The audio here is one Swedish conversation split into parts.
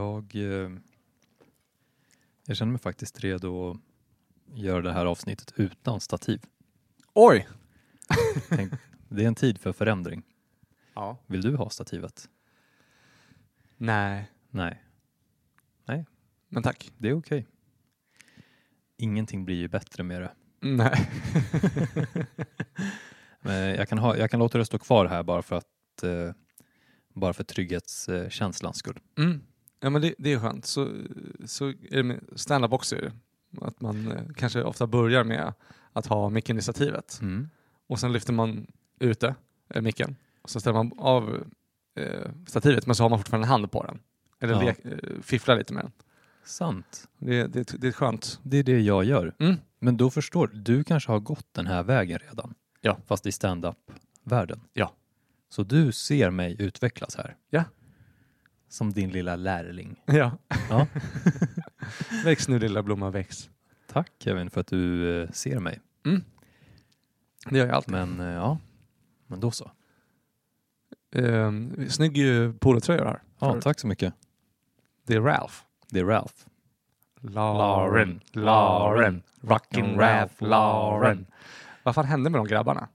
Jag, eh, jag känner mig faktiskt redo att göra det här avsnittet utan stativ. Oj! Tänk, det är en tid för förändring. Ja. Vill du ha stativet? Nej, Nej, men tack. det är okej. Ingenting blir ju bättre med det. Nej. Men jag, kan ha, jag kan låta det stå kvar här bara för att eh, bara för trygghetskänslans skull. Mm. Ja men det, det är skönt. Så, så är det med stand-up också. det. Att man eh, kanske ofta börjar med att ha stativet. Mm. Och sen lyfter man ute eh, micken. Och så ställer man av eh, stativet men så har man fortfarande en hand på den. Eller Ja. lek, eh, fifflar lite med den. Sant. Det, det, det är skönt. Det är det jag gör. Mm. Men då förstår du, du kanske har gått den här vägen redan. Ja. Fast i stand-up-världen. Ja. Så du ser mig utvecklas här. Ja. Som din lilla lärling. Ja. Ja. väx nu lilla blomma, väx. Tack Kevin för att du eh, ser mig. Det gör jag alltid. Men eh, ja, men då så. Eh, snygg eh, polotröja här. Ja, För- tack så mycket. Det är Ralph. Det är Ralph. Lauren, Lauren, rockin' Ralph, Lauren. Vad fan hände med de grabbarna?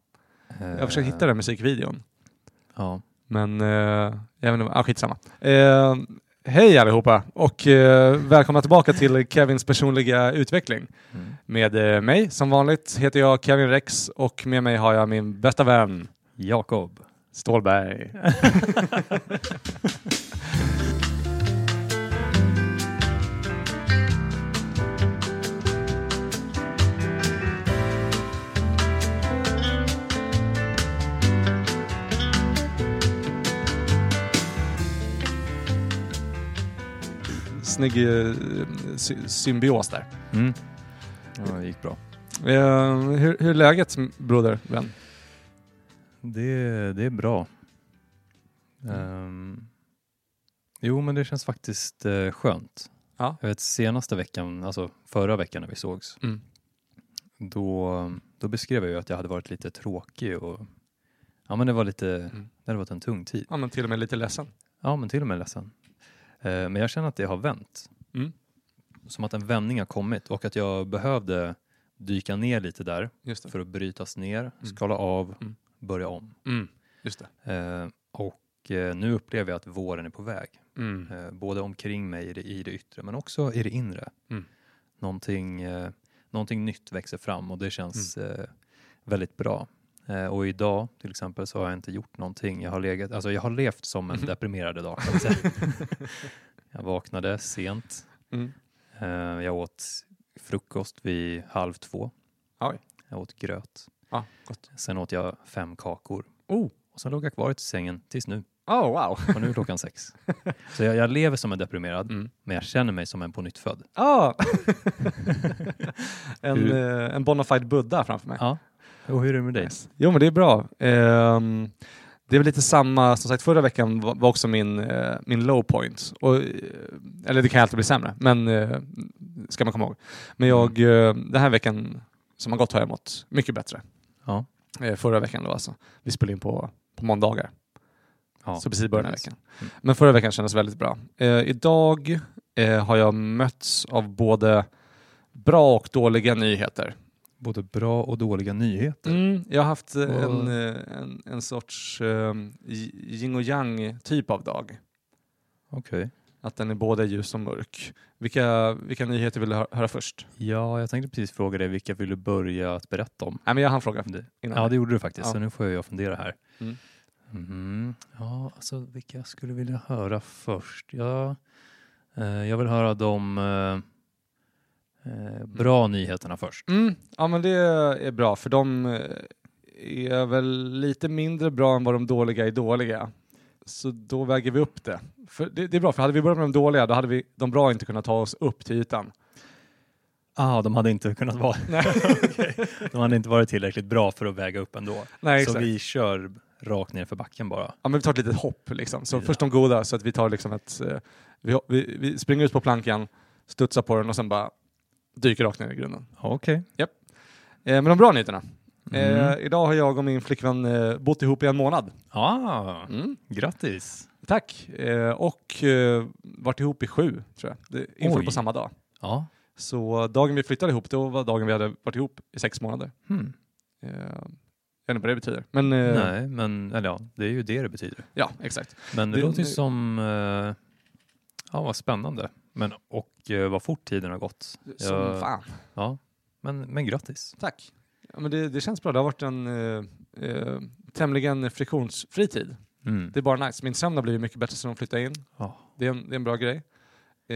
Jag försöker hitta den musikvideon. Ja. Men eh, jag vet inte, ah, skitsamma. Eh, hej allihopa och eh, välkomna tillbaka till Kevins personliga utveckling. Mm. Med eh, mig som vanligt heter jag Kevin Rex och med mig har jag min bästa vän Jakob. Stålberg. Snygg eh, sy- symbios där. Mm. Ja, det gick bra. Eh, hur, hur är läget broder, vän? Det, det är bra. Ehm, jo, men det känns faktiskt eh, skönt. Ja. Jag vet senaste veckan, alltså förra veckan när vi sågs, Mm. då, då beskrev jag ju att jag hade varit lite tråkig och ja, men det var lite, Mm. det hade varit en tung tid. Ja, men till och med lite ledsen. Ja, men till och med ledsen. Eh, men jag känner att det har vänt. Mm. Som att en vändning har kommit och att jag behövde dyka ner lite där för att brytas ner, skala av, Mm. börja om. Mm. Just det. Eh, och eh, nu upplever jag att våren är på väg. Mm. Både omkring mig i det, i det yttre men också i det inre. Mm. Någonting, någonting nytt växer fram och det känns Mm. väldigt bra. Eh, och idag till exempel så har jag inte gjort någonting. Jag har, legat, alltså jag har levt som en Mhm. deprimerad idag. jag vaknade sent. Mm. Eh, jag åt frukost vid halv två. Oj. Jag åt gröt. Gott. Sen åt jag fem kakor. Oh. Och sen låg jag kvar i sängen tills nu. Oh, wow. Och nu är klockan sex. Så jag, jag lever som en deprimerad, Mm. men jag känner mig som en pånyttfödd. Ah. en, eh, en bonafide Buddha framför mig. Ja. Och hur är det med dig? Nice. Jo men det är bra. Ehm, det är väl lite samma, som sagt förra veckan var, också min, eh, min low point. Och, eh, eller det kan alltid bli sämre, men eh, ska man komma ihåg. Men jag, eh, den här veckan som har gått har jag mått mycket bättre. Ja. Förra veckan då alltså. Vi spelade in på, på måndagar. ja. Så precis i början av veckan. Mm. Men förra veckan kändes väldigt bra. Idag har jag mötts av både bra och dåliga nyheter. Både bra och dåliga nyheter. Mm, jag har haft eh, en, eh, en, en sorts um, yin och yang typ av dag. Okej. Att den är både ljus och mörk. Vilka, vilka nyheter vill du hö- höra först? Ja, jag tänkte precis fråga dig vilka vill du börja att berätta om? Nej, men jag hann fråga innan. Ja, det gjorde du faktiskt, Ja. så nu får jag fundera här. Mm. Mhm. Ja, alltså vilka jag skulle vilja höra först? Ja, eh, jag vill höra de eh, bra nyheterna först. Mm, ja, men det är bra, för de eh, är väl lite mindre bra än vad de dåliga är dåliga. Så då väger vi upp det. För det, det är bra, för hade vi börjat med de dåliga, då hade vi, de bra inte kunnat ta oss upp till ytan. Ah, de hade inte kunnat vara... Okej. De hade inte varit tillräckligt bra för att väga upp ändå. Nej, så vi kör rakt ner för backen bara. Ja, men vi tar ett litet hopp liksom. Så Ja. först de goda, så att vi tar liksom ett... eh, vi, vi, vi springer ut på plankan, studsar på den och sen bara dyker rakt ner i grunden. Okej. Eh, men de bra nyheterna. Mm. Eh, idag har jag och min flickvän eh, bott ihop i en månad. Ah, Mm. grattis! Tack. Eh, och varit ihop i sju, tror jag. Det inföll på samma dag. Ja. Så dagen vi flyttade ihop, då var dagen vi hade varit ihop i sex månader. Hmm. Jag vet inte vad det betyder. Men Nej, men eller ja, det är ju det det betyder. ja, exakt. Men det, Det- låter ju som, ja vad spännande. Men och eh, vad fort tiden har gått. Som Ja. fan. Ja, men, men grattis. Tack. Ja, men det, det känns bra. Det har varit en eh, eh, tämligen friktionsfri tid. Mm. Det är bara nice. Min sömn har blivit mycket bättre sedan hon flyttade in. Ja. Det är en, det är en bra grej. Eh,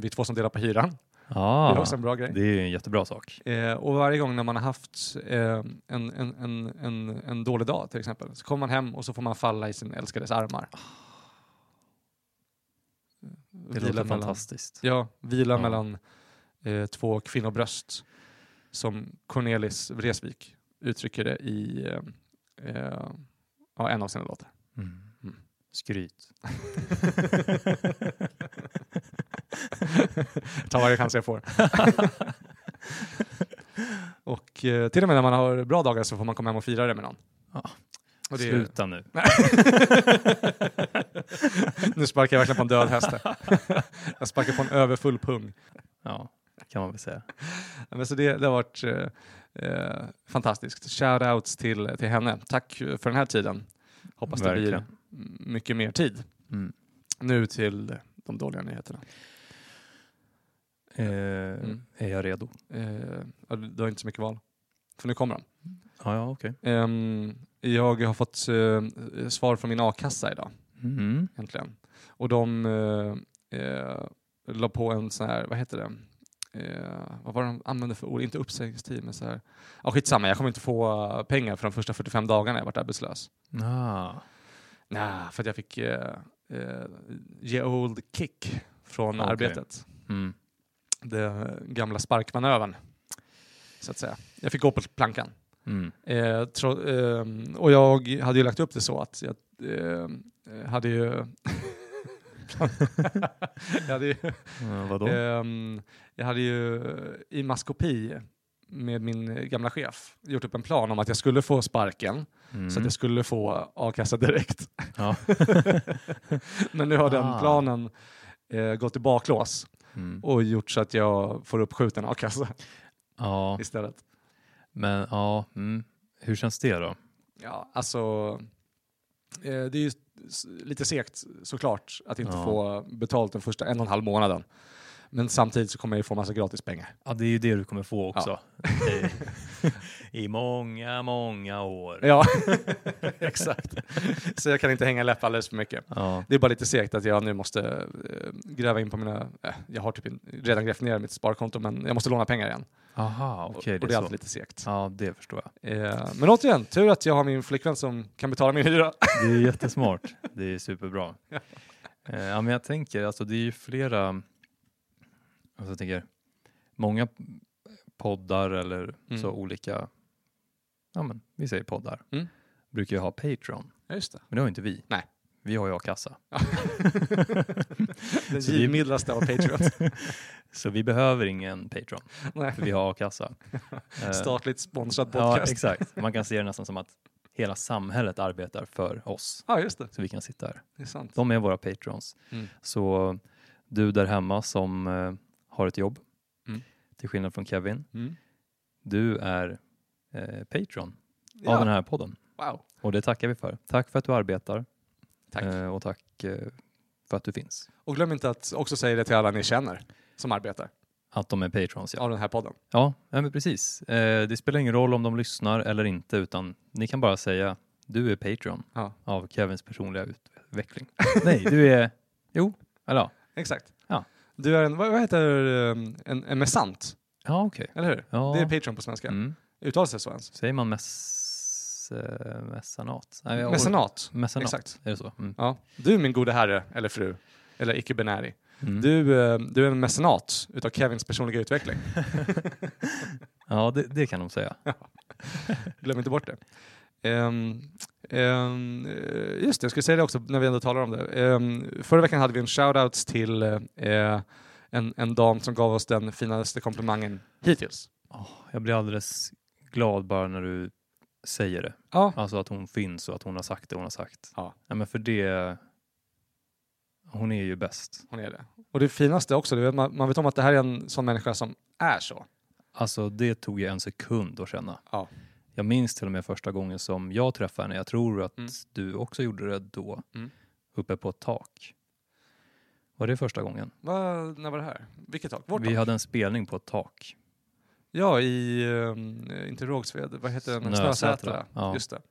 vi är två som delar på hyran. Det är Ah, också en bra grej. det är en jättebra sak. Eh, och varje gång när man har haft eh, en, en, en, en, en dålig dag till exempel så kommer man hem och så får man falla i sin älskades armar. Det låter fantastiskt. Ja, vila Ja. mellan eh, två kvinnobröst som Cornelis Vreeswijk uttrycker det i eh, eh, ja, en av sina låtar. Mm. Mm. Skryt. Ta varje chans jag får. och eh, till och med när man har bra dagar så får man komma hem och fira det med någon. Ja. Och det är- Sluta nu. nu sparkar jag verkligen på en död häst. jag sparkar på en överfull pung. Ja, kan man väl säga. Men så det, det har varit eh, eh, fantastiskt. Shoutouts till, till henne. Tack för den här tiden. Hoppas det blir Verkligen. mycket mer tid. Mm. Nu till de dåliga nyheterna. Eh, Mm. Är jag redo? Eh, du har inte så mycket val. För nu kommer de. Ja, ja okej. Ehm, jag har fått eh, svar från min a-kassa idag, Mm. äntligen. Och de eh, eh, la på en sån här, vad heter det? Eh, vad var det de använde för ord? Inte uppsägningstid, men så här. Ja, skitsamma, jag kommer inte få pengar för de första 45 dagarna jag varit arbetslös. Ah. Nej, för att jag fick eh, eh, ge old kick från Okej. arbetet. Mm. Den gamla sparkmanövern, så att säga. Jag fick gå på plankan. Mm. Eh, tro, ehm, och jag hade ju lagt upp det så att jag ehm, hade ju... jag hade ju, Eh, vadå? ehm, jag hade ju i maskopi med min gamla chef gjort upp en plan om att jag skulle få sparken Mm. så att jag skulle få a-kassa direkt. Ja. Men nu har den Ah. planen eh, gått i baklås Mm. och gjort så att jag får uppskjuten a-kassa ja, istället. Men ja, mm. hur känns det då? Ja, alltså eh, det är ju lite segt såklart att inte Ja. få betalt den första en och en halv månaden. Men samtidigt så kommer jag ju få massa gratis pengar. Ja, det är ju det du kommer få också. I, I många, många år. Ja, exakt. Så jag kan inte hänga läpp alldeles för mycket. Ja. Det är bara lite segt att jag nu måste eh, gräva in på mina, eh, jag har typ redan grävt ner mitt sparkonto men jag måste låna pengar igen. Aha, Och- okej. och det det är är alltid lite segt. Ja, det förstår jag. Eh, men återigen, tur att jag har min flickvän som kan betala min hyra. Det är jättesmart. Det är superbra. Ja. Eh, Ja, men jag tänker, alltså det är ju flera, alltså jag tänker, många poddar eller Mm. så olika, ja men vi säger poddar, Mm. brukar ju ha Patreon. Ja, just det. Men det har ju inte vi. Nej. Vi har ju a-kassa. Den givmildaste av Patriot. Så vi behöver ingen Patreon, Nej. för vi har a-kassa. Statligt sponsrad Ja, podcast. exakt. Man kan se det nästan som att hela samhället arbetar för oss, Ja, just det. så vi kan sitta här. Det är sant. De är våra patrons. Mm. Så du där hemma som eh, har ett jobb. Till skillnad från Kevin, Mm. du är eh, patron Ja, av den här podden. wow. Och det tackar vi för. Tack för att du arbetar Tack. eh, och tack eh, för att du finns. Och glöm inte att också säga det till alla ni känner som arbetar Att de är patrons, ja. av den här podden. Ja, ja men precis. Eh, det spelar ingen roll om de lyssnar eller inte, utan ni kan bara säga du är patron Ja. av Kevins personliga utveckling. Nej, du är... Jo, eller ja. Exakt. Ja. Du är en, vad vad heter um, en, en messant, Ja, okej. eller hur? Ja. Det är Patreon på svenska. Mm. Uttalas det så ens? Säger man mess, eh, messanat? Nej, jag- Mecenat. Messanat, Exakt. är det så? Mm. Ja. Du min gode herre, eller fru, eller icke-binäri. Mm. Du, eh, du är en mecenat utav Kevins personliga utveckling. Ja, det, det kan de säga. Glöm inte bort det. Ehm, eh, just det, jag skulle säga det också när vi ändå talar om det. Ehm, förra veckan hade vi en shoutouts till eh, en, en dam som gav oss den finaste komplimangen hittills. Åh, jag blir alldeles glad bara när du säger det. Ja. Alltså att hon finns och att hon har sagt det hon har sagt. Ja. Ja, men för det... Hon är ju bäst. Hon är det. Och det finaste också, det man, man vet om att det här är en sån människa som är så. Alltså det tog ju en sekund att känna. Ja. Jag minns till och med första gången som jag träffade henne. Jag tror att Mm. du också gjorde det då. Mm. Uppe på ett tak. Var det första gången? Va, när var det här? Vilket tak? Vårt Vi tak? hade en spelning på ett tak. Ja, i, um, inte Rågsved, vad heter den? Snösätra. Snösätra. Ja. Just det.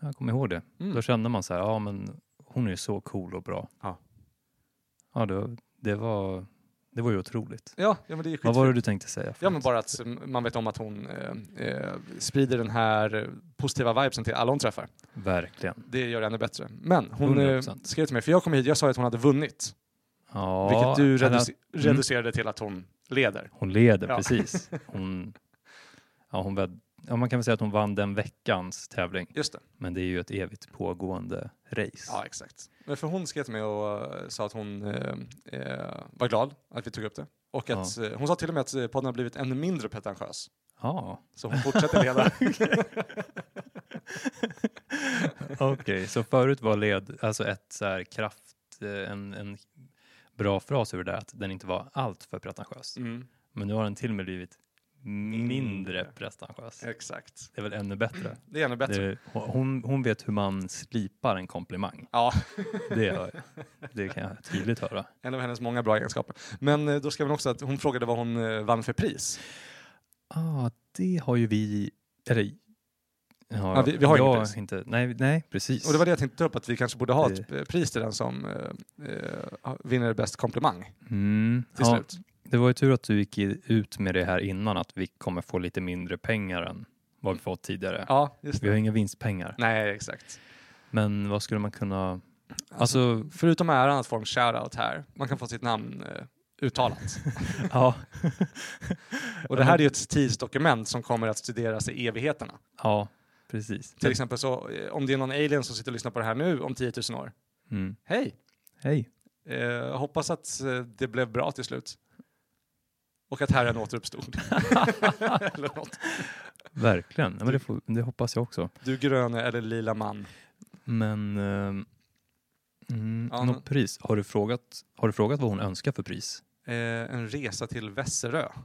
Jag kommer ihåg det. Mm. Då kände man så här, ja men hon är ju så cool och bra. Ja. Ja, det, det, var, det var ju otroligt. Ja, ja, men det är Vad var det du tänkte säga? Ja, men bara att man vet om att hon eh, eh, sprider den här eh, positiva vibesen till alla hon träffar. Verkligen. Det gör det ännu bättre. Men hon eh, 100%. skrev till mig, för jag kom hit, jag sa att hon hade vunnit. Ja, vilket du eller reduce- att- mm. reducerade till att hon leder. Hon leder, Ja. precis. Hon, ja, hon, ja, man kan väl säga att hon vann den veckans tävling. Just det. Men det är ju ett evigt pågående race. Ja, exakt. Men för hon skrev till mig och eh, sa att hon eh, var glad att vi tog upp det. Och att, eh, hon sa till och med att podden har blivit ännu mindre pretentiös. Ja, Så hon fortsätter leda. okej. Så förut var led, alltså ett så här kraft, en, en bra fras över det, att den inte var allt för pretentiös. mm. Men nu har den till och med blivit mindre pretentiös. Exakt. Det är väl ännu bättre. Det är ännu bättre. Det, hon, hon vet hur man slipar en komplimang. Ja, Det, det kan jag tydligt höra. en av hennes många bra egenskaper. Men eh, då skrev hon också att hon frågade vad hon eh, vann för pris. ah, det har ju vi... Eller, ja, Ja, vi- vi har inget pris. Inte, nej, nej, precis. Och det var det jag tänkte ta upp, att vi kanske borde ha Det- ett pris till den som eh, eh, vinner bäst komplimang mm, till ja, slut. Det var ju tur att du gick ut med det här innan, att vi kommer få lite mindre pengar än vad vi fått tidigare. Ja, just Vi det. har inga vinstpengar. Nej, exakt. Men vad skulle man kunna... Alltså, Alltså, förutom äran att få en shoutout här, man kan få sitt namn eh, uttalat. ja. Och det här är ju ett tidsdokument som kommer att studeras i evigheterna. ja, precis. Till exempel så, eh, om det är någon alien som sitter och lyssnar på det här nu om 10 000 år. Mm. Hej! Hej. Eh, hoppas att eh, det blev bra till slut. Och att Herren återuppstod. eller något. Verkligen. Ja, men det, får, det hoppas jag också. Du gröne eller lila man. Men... ehm, mm, Ja, något pris. Har du, frågat, har du frågat vad hon önskar för pris? Eh, en resa till Vässerö.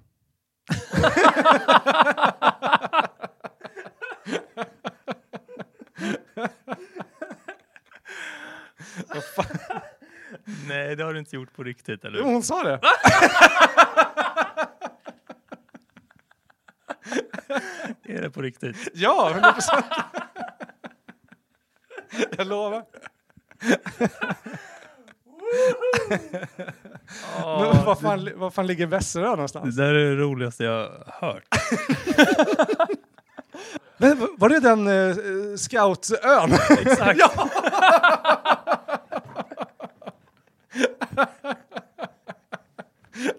Nej, det har du inte gjort på riktigt, eller Jo, hon sa det. Är det på riktigt? Ja, 100 procent. Jag lovar. Men var fan, var fan ligger Vässerö det någonstans? där är det roligaste jag hört. Men, var det den uh, scoutön? Exakt. ja!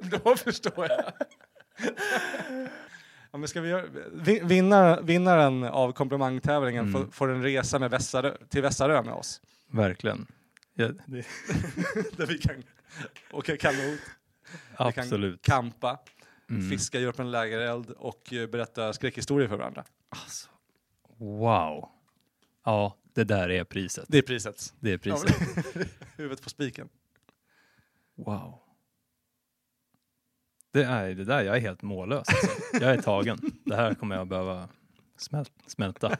Då förstår jag. Ja, men ska vi göra, vi- vinna, vinnaren av komplimangtävlingen Mm. får, får en resa med Vässarö, till Vässarö med oss. Verkligen. Ja, det, Där vi kan åka kanot, vi kan absolut. kampa, Mm. fiska, göra upp en lägereld och eh, berätta skräckhistorier för varandra. Alltså, wow. Ja, det där är priset. Det är priset. Det är priset. Huvudet på spiken. Wow. Det är det där, jag är helt mållös. Alltså. Jag är tagen. Det här kommer jag behöva smält, smälta.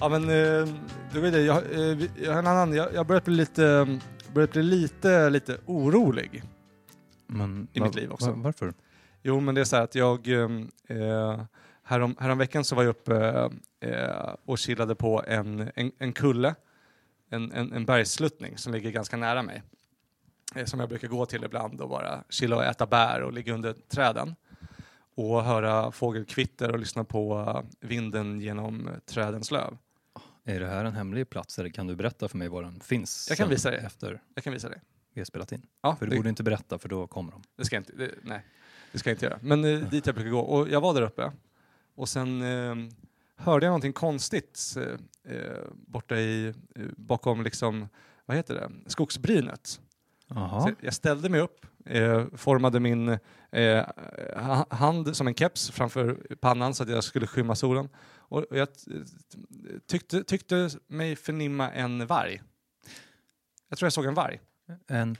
Ja men, eh, du vet det, jag, eh, jag har jag, jag börjat bli lite, eh, börjat bli lite, lite orolig. Men, I mitt liv också. va- varför? Jo men det är så här att jag, eh, eh, härom, häromveckan så var jag uppe eh, och chillade på en, en, en kulle, en, en, en bergssluttning som ligger ganska nära mig. Eh, som jag brukar gå till ibland och bara chilla och äta bär och ligga under träden. Och höra fågelkvitter och lyssna på eh, vinden genom eh, trädens löv. Är det här en hemlig plats eller kan du berätta för mig var den finns? Jag kan visa dig. Efter Jag kan visa dig. vi har spelat in. Ja, För du det, borde inte berätta för då kommer de. det ska jag inte, det, nej. det ska jag inte göra. Men eh, dit jag brukar gå. Och jag var där uppe. Och sen eh, hörde jag någonting konstigt eh, eh, borta i, eh, bakom liksom, vad heter det, skogsbrynet. Så Jaha. jag ställde mig upp, eh, formade min eh, ha- hand som en keps framför pannan så att jag skulle skymma solen. Och jag tyckte, tyckte mig förnimma en varg. Jag tror jag såg en varg. En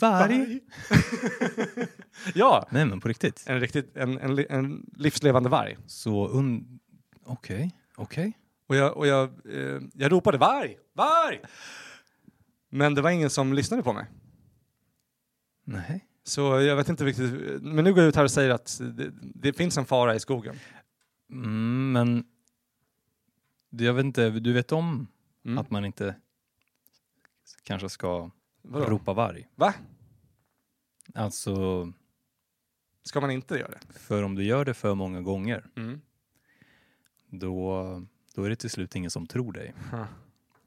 varg? Ja, Nej men på riktigt. en, riktigt, en, en, en livslevande varg. Så un... Okej, okej. Och jag, och jag, eh, jag ropade varg, varg! Men det var ingen som lyssnade på mig. Nej. Så jag vet inte riktigt, men nu går jag ut här och säger att det, det finns en fara i skogen. Mm, men jag vet inte, du vet om Mm. att man inte kanske ska Vadå? ropa varg? Va? Alltså, Ska man inte göra det? för om du gör det för många gånger, Mm. då, då är det till slut ingen som tror dig.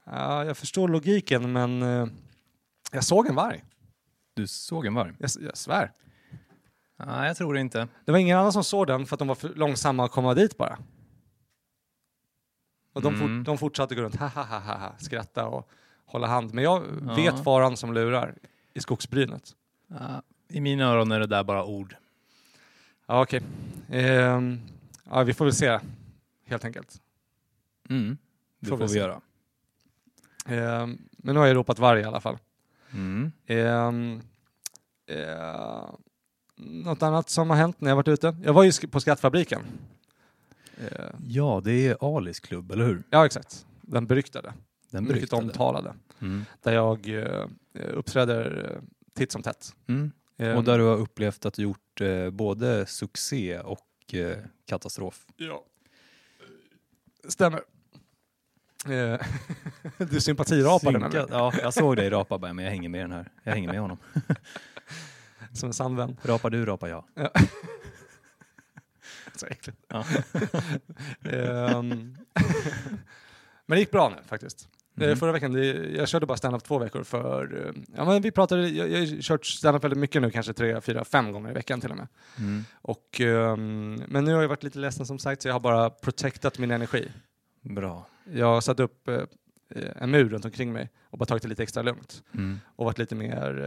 Ja, jag förstår logiken, men eh, jag såg en varg. Du såg en varg? Jag, jag svär. Nej, jag tror det inte. Det var ingen annan som såg den för att de var för långsamma att komma dit bara. Och de, Mm. fort, de fortsatte gå runt, ha ha ha ha, ha skratta och hålla hand. Men jag Ja. vet faran som lurar i skogsbrynet. Ja, I mina öron är det där bara ord. Ja, okej. Ehm, ja, vi får väl se, helt enkelt. Mm. Det Får får, vi vi göra. Ehm, men nu har jag ropat varg i alla fall. Mm. Eh, något annat som har hänt när jag varit ute? Jag var ju sk- på Skattfabriken. Eh, Ja, det är Alis klubb, eller hur? ja, exakt. Den beryktade. Den mycket beryktade. omtalade. Mm. Där jag eh, uppträder eh, titt som tätt. Mm. Ehm, Och där du har upplevt att du gjort både succé och katastrof. Ja. Stämmer. Eh, du sympatirapade nämligen, Ja, jag såg dig rapa bara, men jag hänger med den här. Jag hänger med honom. som en sann vän. Rapar du, rapar jag. Så äckligt. Ja. Ehm, men det gick bra nu faktiskt. Eh, Mm. Förra veckan, jag körde bara stand-up två veckor för, eh, ja men vi pratade, jag, jag har kört stand-up väldigt mycket nu, kanske tre, fyra, fem gånger i veckan till och med. Mm. Och, ehm, men nu har jag varit lite ledsen som sagt, så jag har bara protectat min energi. Bra. Jag har satt upp eh, en mur runt omkring mig och bara tagit det lite extra lugnt. Mm. Och varit lite mer,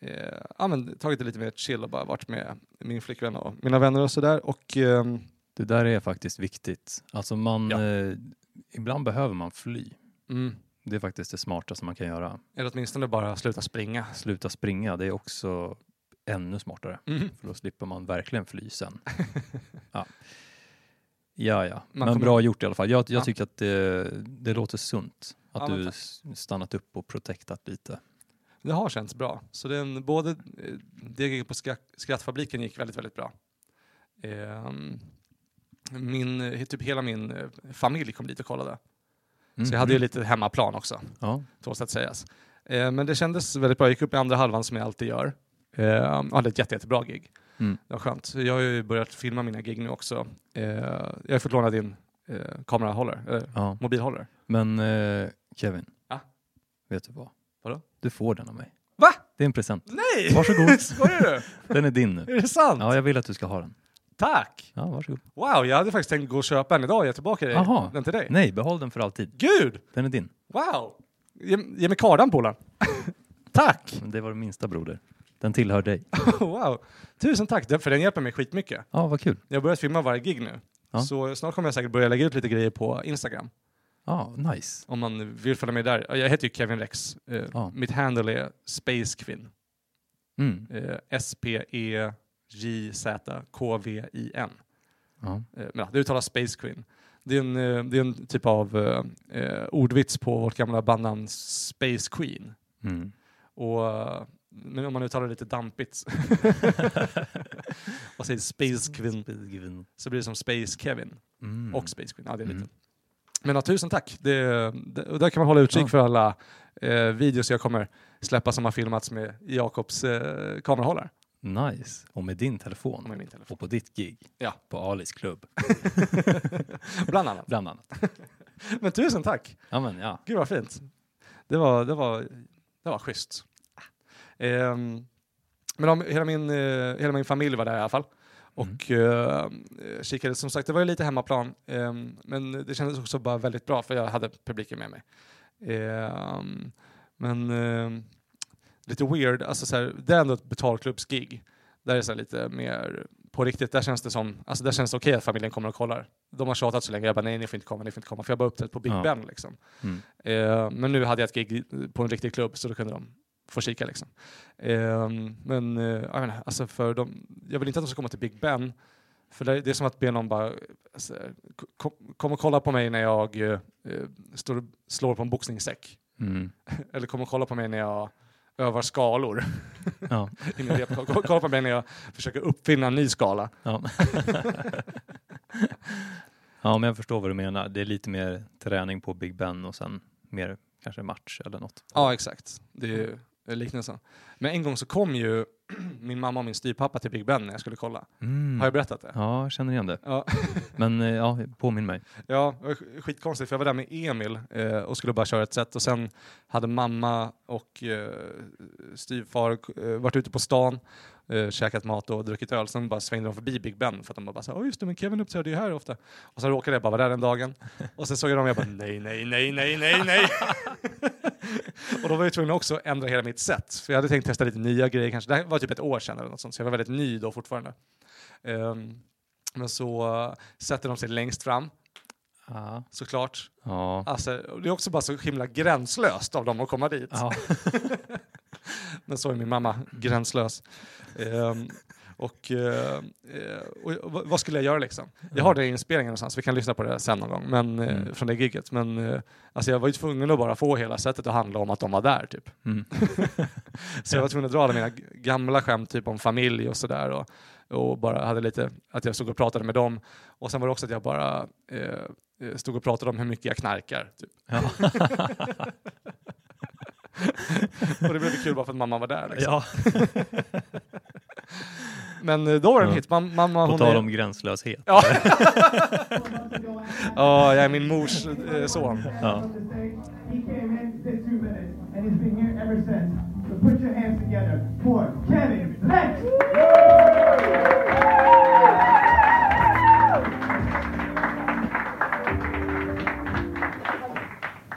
eh, eh, ja men tagit det lite mer chill och bara varit med min flickvän och mina vänner och sådär. Och ehm, Det där är faktiskt viktigt. Alltså man, Ja. eh, ibland behöver man fly. mm, Det är faktiskt det smartaste man kan göra. eller åtminstone bara sluta springa. Sluta springa, det är också ännu smartare. Mm. För då slipper man verkligen fly sen. ja. Ja, ja. Man Men kommer- bra gjort i alla fall. Jag, jag Ja. tycker att det, det låter sunt. Att Ja, du tack. stannat upp och protektat lite. Det har känts bra. Så den, både det giget på Skrattfabriken gick väldigt, väldigt bra. Ehm, min, typ hela min eh, familj kom dit och kollade. Mm. Så jag hade ju lite hemmaplan också, Ja. så att sägas. Eh, men det kändes väldigt bra. Jag gick upp i andra halvan som jag alltid gör. Eh, jag hade ett jätte, jättebra gig. Mm. Det var skönt. Jag har ju börjat filma mina gig nu också. Eh, jag har fått låna din eh, kamerahållare, eller ja. mobilhållare. Men eh, Kevin, Ja? vet du vad? Vadå? Du får den av mig. Va? Det är en present. Nej! Varsågod. Skojar du? Den är din nu. Är det sant? Ja, jag vill att du ska ha den. Tack! Ja, varsågod. Wow, jag hade faktiskt tänkt gå och köpa en idag och ge tillbaka dig- Jaha. den till dig. Nej, behåll den för alltid. Gud! Den är din. Wow! Ge, ge mig kardan polaren. tack! Det var det minsta broder. Den tillhör dig. wow! Tusen tack, för den hjälper mig skitmycket. Ja, vad kul. Jag har börjat filma varje gig nu. Ja. Så snart kommer jag säkert börja lägga ut lite grejer på Instagram. Ja, nice. Om man vill följa med där. Jag heter ju Kevin Rex. Eh, Ja. Mitt handle är Spacekvinn. Mm. Eh, S-P-E-J-Z-K-V-I-N. Ja. Eh, men det uttalas Space Queen. Det är en, det är en typ av ordvits på vårt gamla bandnamn Space Queen. Mm. Och, men om man uttalar det lite dampigt och säger Space Queen så blir det som Space Kevin Mm. och Space Queen. Ja, det är lite. Mm. Men ja, tusen tack. Det, det, och där kan man hålla utkik Ja. för alla eh, videos jag kommer släppa som har filmats med Jakobs eh, kamerahållare. Nice. Och med din telefon. Och med min telefon. Och på ditt gig. Ja. På Alis klubb. Bland annat. Bland annat. Men tusen tack. Ja, men ja. Gud vad fint. Det var, det var, det var schysst. Ehm, men de, hela, min, eh, hela min familj var där i alla fall. Och eh, kikade, som sagt, det var ju lite hemmaplan, eh, men det kändes också bara väldigt bra för jag hade publiken med mig. Eh, men lite weird, alltså så här, det är ändå ett betalklubbsgig. Där är så lite mer på riktigt, där känns det som, alltså där känns det okej att familjen kommer och kollar. De har tjatat så länge, jag bara nej ni får inte komma, ni får inte komma, för jag har bara uppträtt på Big Ja. Ben liksom. Mm. Eh, men nu hade jag ett gig på en riktig klubb så då kunde de få kika liksom. Eh, men eh, jag, inte, alltså för de, jag vill inte att de ska komma till Big Ben, för det, det är som att be någon bara alltså, kom, kom och kolla på mig när jag eh, eh, står slår på en boxningssäck. Mm. Eller kom och kolla på mig när jag övar skalor. Ja. Kolla på mig när jag försöker uppfinna en ny skala. Ja. ja, men jag förstår vad du menar. Det är lite mer träning på Big Ben och sen mer kanske match eller något. Ja, exakt. Det är liknelsen. Men en gång så kom ju min mamma och min styvpappa till Big Ben när jag skulle kolla. Mm. Har jag berättat det? Ja, jag känner igen det. Ja, Men eh, ja, påminn mig. ja det var sk- skitkonstigt för jag var där med Emil eh, och skulle bara köra ett set och sen hade mamma och eh, styvfar eh, varit ute på stan, eh, käkat mat och druckit öl. Sen bara svängde de förbi Big Ben för att de bara sa, åh just det, men Kevin uppträdde ju här ofta. Och sen råkade jag bara vara där den dagen. Och sen såg jag dem och jag bara, nej, nej, nej, nej, nej, nej. och då var jag tvungen också att ändra hela mitt set. För jag hade tänkt testa lite nya grejer kanske. Det här var typ ett år sedan eller något sånt, så jag var väldigt ny då fortfarande. Ehm, men så uh, sätter de sig längst fram, Ja. såklart. Ja. Alltså, det är också bara så himla gränslöst av dem att komma dit. ja. Men så är min mamma, gränslös. Ehm, och, eh, eh, och vad- vad skulle jag göra liksom? Jag har det i inspelningen någonstans, vi kan lyssna på det sen någon gång, men, eh, Mm. från det gigget. Men eh, alltså jag var ju tvungen att bara få hela sättet att handla om att de var där typ. Mm. Så jag var tvungen att dra alla mina gamla skämt typ om familj och sådär. Och, och bara hade lite, att jag stod och pratade med dem. Och sen var det också att jag bara eh, eh, stod och pratade om hur mycket jag knarkar. Typ. Ja. Och det blev lite kul bara för att mamma var där. Liksom. ja. Men eh, då var det en hit. Mam- mamma, På hon tal är- om gränslöshet. Ja. Ja, jag är min mors eh, son. Ja.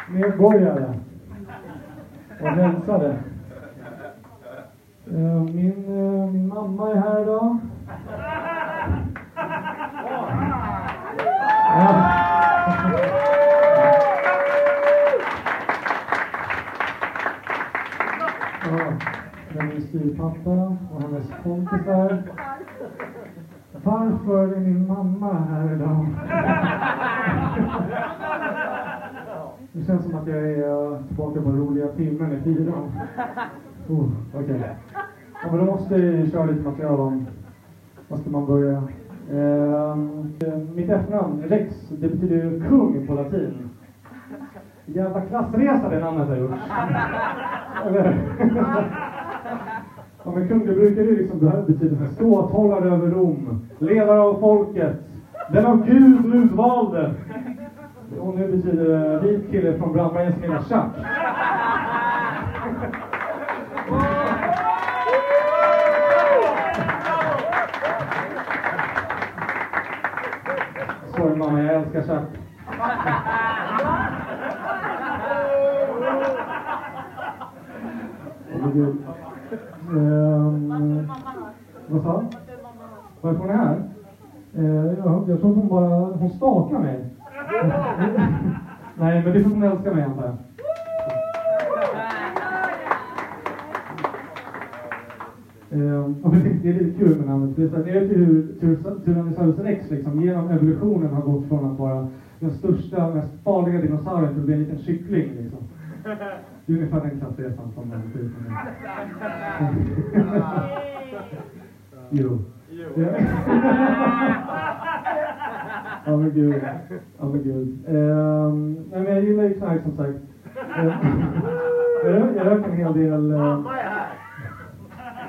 Medborgare och i fyran. Oh, Okej. Ja, men då måste vi köra lite material om... Var ska man börja? Eh, mitt efternamn, Rex, det betyder ju kung på latin. Jävla klassresa det namnet har gjort. Eller? Ja, men kung, det brukar ju liksom betyda ståthållare över Rom, ledare av folket, den av Gud utvalde. Och nu betyder det vit kille från brandbergen som gillar tjack. Sorry mamma, jag älskar gud. Ehm, vad sa du? Varför hon är här? Eh, ja, jag tror hon bara, hon stakar mig. Nej, men det är för att hon älskar mig antar jag. Eh, och det det är lite kul med namnet. Det är hur Tyrann- Tyrannosaurus rex liksom, genom evolutionen har gått från att vara den största, mest farliga dinosaurien till att bli en liten kyckling. Liksom. Det är ungefär den klassresan som man ser ut som nu. Jo. Ja. Ja men gud. Ja men gud. Ehm, nej men jag gillar ju knark som sagt. Ehm, jag, rö- jag röker en hel del. Uh,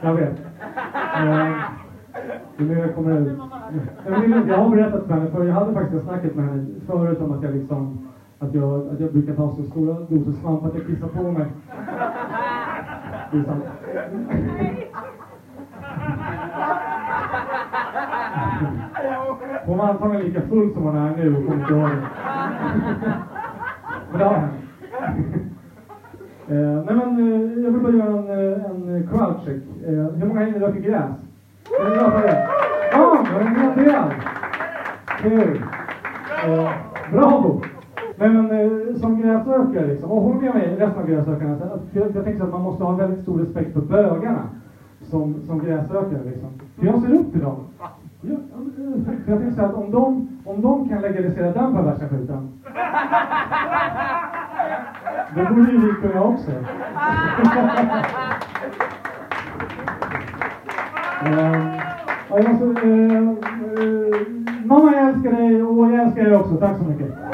jag vet. Eh, uh, nu kommer jag ut. Jag, har berättat för henne, för jag hade faktiskt snacket med henne förut om att jag liksom att jag, att jag brukar ta så stora doser svamp att jag kissar på mig. Det är sant. Hon var antagligen lika full som hon är nu och kommer inte ihåg det. Men det har hänt. Eh, nej men, eh, jag vill bara göra en, eh, en crowdcheck. Eh, hur många hinner röka gräs? Är ni bra på det? Ja, det var en hel del! Kul! Eh, bravo! Nej men eh, som gräsrökare liksom, och håll med mig resten av gräsrökarna. att- Jag, jag tänker så att man måste ha väldigt stor respekt för bögarna som, som gräsrökare liksom. För jag ser upp till dem. Ja, eh, för jag tänker så här att om de, om de kan legalisera den perversa skiten då borde ju vi kunna också. Ehm, ja, jag så, eh, eh, mamma jag älskar dig och jag älskar dig också. Tack så mycket.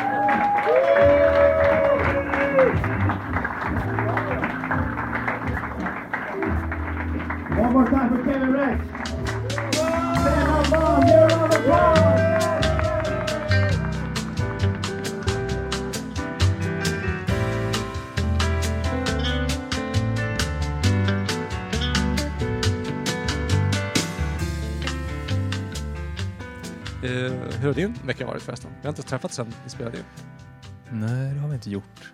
Hur har din vecka varit förresten? Vi har inte träffats sen vi spelade in. Nej, det har vi inte gjort.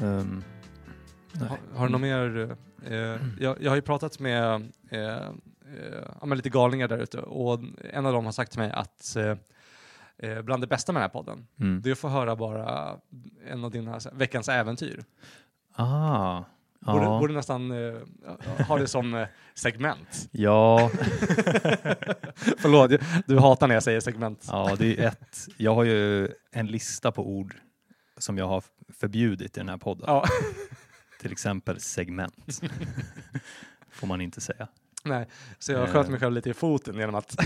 Nej. Har, har du något mer? Eh, jag, jag har ju pratat med, eh, eh, med lite galningar där ute och en av dem har sagt till mig att eh, eh, bland det bästa med den här podden, Mm. det är att få höra bara en av dina här, veckans äventyr. Ah, ja. borde nästan eh, ha det som eh, segment. Ja, Förlåt, du hatar när jag säger segment. ja, det är ett. Jag har ju en lista på ord som jag har förbjudit i den här podden. Ja. Till exempel segment. Får man inte säga. Nej, så jag sköt mig själv lite i foten genom att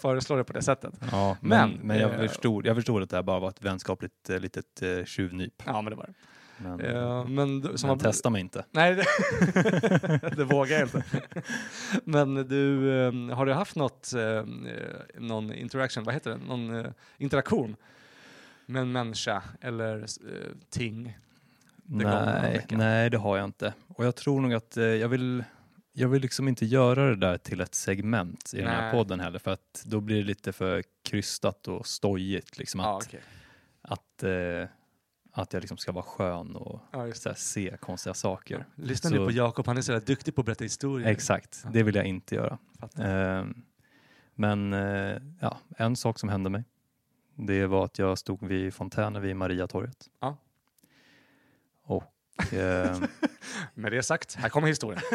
föreslå det på det sättet. Ja, men, Men, men, jag, eh, förstod, jag förstod att det här bara var ett vänskapligt eh, litet eh, tjuvnyp. Ja, men det var det. Men, Eh, men men har- testa mig inte. Nej, det, det vågar jag inte. Men du, eh, har du haft något, eh, någon interaction, vad heter det, någon eh, interaktion med en människa eller eh, ting? Nej, nej, det har jag inte. Och jag tror nog att jag vill jag vill liksom inte göra det där till ett segment i den här Nej. podden heller för att då blir det lite för krystat och stojigt. Liksom, att, okej. att, eh, att jag liksom ska vara skön och Ja, så här, se konstiga saker. Lyssna Så- nu på Jakob, han är så duktig på att berätta historier. Exakt, det vill jag inte göra. Eh, men eh, ja, en sak som hände mig, det var att jag stod vid fontänen vid Mariatorget. Ja. Och eh, Med det sagt, här kommer historien.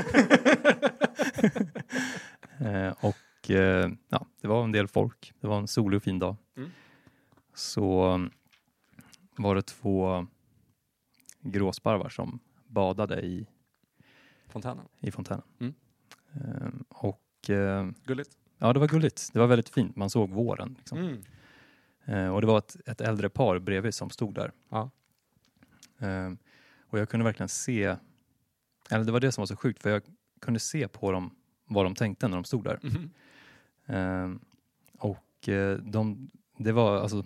Eh, och eh, ja, det var en del folk. Det var en solig och fin dag. Mm. Så var det två gråsparvar som badade i, Fontänen. i fontänen. Mm. Eh, och eh, Gulligt. ja, det var gulligt. Det var väldigt fint. Man såg våren. Liksom. Mm. Eh, och det var ett, ett äldre par bredvid som stod där. Ja. Eh, och jag kunde verkligen se, eller det var det som var så sjukt, för jag kunde se på dem vad de tänkte när de stod där. Ehm, och eh, de, det var alltså...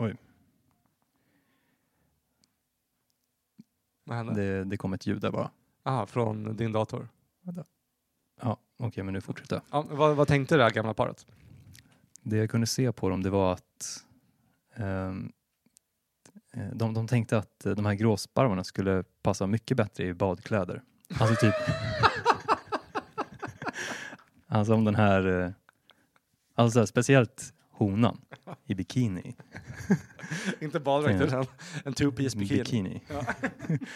Oj, Vad hände? det, det kom ett ljud där bara. Aha, från din dator. Ja, okej, men nu fortsätter jag. Ja, vad, vad tänkte det här gamla paret? Det jag kunde se på dem, det var att ehm, eh, de, de tänkte att eh, de här gråsparvarna skulle passa mycket bättre i badkläder. Alltså typ... alltså om den här... eh, Alltså så här, speciellt honan i bikini. Inte baddräkt, utan en two-piece bikini. bikini. Ja.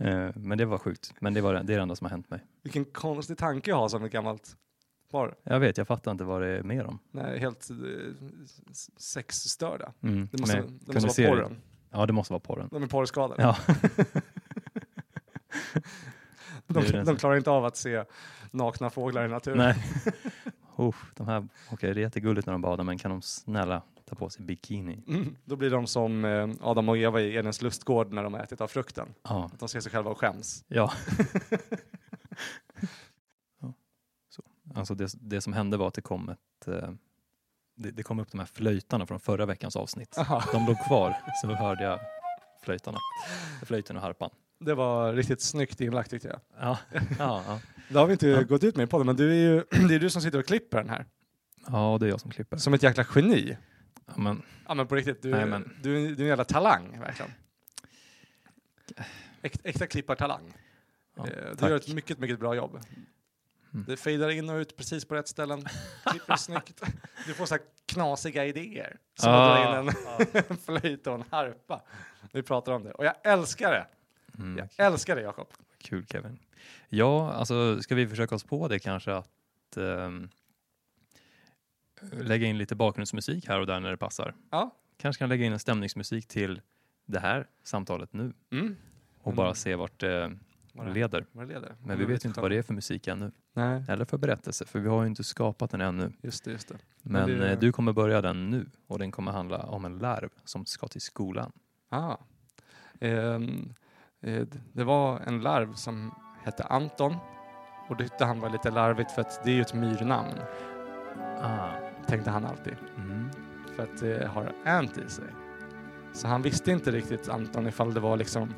Eh, men det var sjukt. Men det, var, det är det enda som har hänt mig. Vilken konstig tanke jag har som ett gammalt par. Jag vet, jag fattar inte vad det är med dem. Nej, helt eh, sexstörda. Mm. Det måste, men det måste vara porren. Ja, det måste vara porren. De är porrskadade. Ja. De, de klarar inte av att se nakna fåglar i naturen. Nej. Usch, de här, okej, det är jättegulligt när de badar, men kan de snälla ta på sig bikini? Mm, då blir de som eh, Adam och Eva i Edens lustgård när de har ätit av frukten. Ja. Att de ser sig själva och skäms. ja. ja. Så. Alltså det, det som hände var att det kom ett eh, det, det kom upp de här flöjtarna från förra veckans avsnitt. Aha. De låg kvar, så hörde jag flöjtarna. Flöjten och harpan. Det var riktigt snyggt inlagt tyckte jag. Ja, ja, ja. Det har vi inte Ja. gått ut med på det, men du är ju, det är du som sitter och klipper den här. Ja, det är jag som klipper. Som ett jäkla geni. Ja, men, Ja men på riktigt, du, Nej, men- du, du är en jävla talang verkligen. Äk, äkta klippartalang. ja, Eh, du tack. gör ett mycket, mycket bra jobb. Mm. Det fejdar in och ut precis på rätt ställen. Klipper snyggt. Du får så här knasiga idéer. Som Ah. dra in en, en flöjt och en harpa. Vi pratar om det. Och jag älskar det. Mm, Jag älskar det Jakob. Kul Kevin. Ja, alltså ska vi försöka oss på det kanske att ehm, lägga in lite bakgrundsmusik här och där när det passar. Ja. Kanske kan lägga in en stämningsmusik till det här samtalet nu Mm. och Mm. bara se vart det Vad det- leder. vad det leder. Men vi vet ju inte vad det är för musik ännu. Nej, Eller för berättelse, för vi har ju inte skapat den ännu. just det. Just det. Men Men det- eh, du kommer börja den nu och den kommer handla om en larv som ska till skolan. Ah. Eh, d- det var en larv som hette Anton. Och det tyckte han var lite larvigt för att det är ju ett myrnamn. Ah. Tänkte han alltid. Mm. För att det har ant i sig. Så han visste inte riktigt Anton ifall det var liksom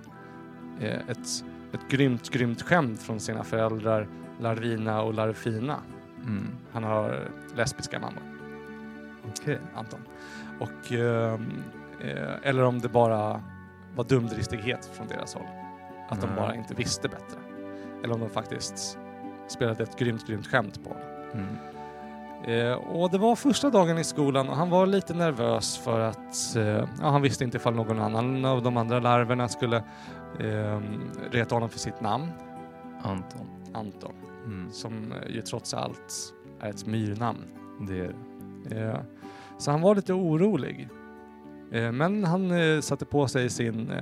eh, ett, ett grymt, grymt skämt från sina föräldrar Larvina och Larvfina. Mm. Han har lesbiska mammor. Okej. Anton. Och, ehm, eh, eller om det bara var dumdristighet från deras håll. Att de Mm. bara inte visste bättre. Eller om de faktiskt spelade ett grymt, grymt skämt på honom. Mm. Eh, och det var första dagen i skolan och han var lite nervös för att eh, ja, han visste inte ifall någon annan av de andra larverna skulle eh, reta honom för sitt namn, Anton. Anton, Mm. som ju trots allt är ett myrnamn. Det är Eh, Så han var lite orolig. Eh, Men han eh, satte på sig sin,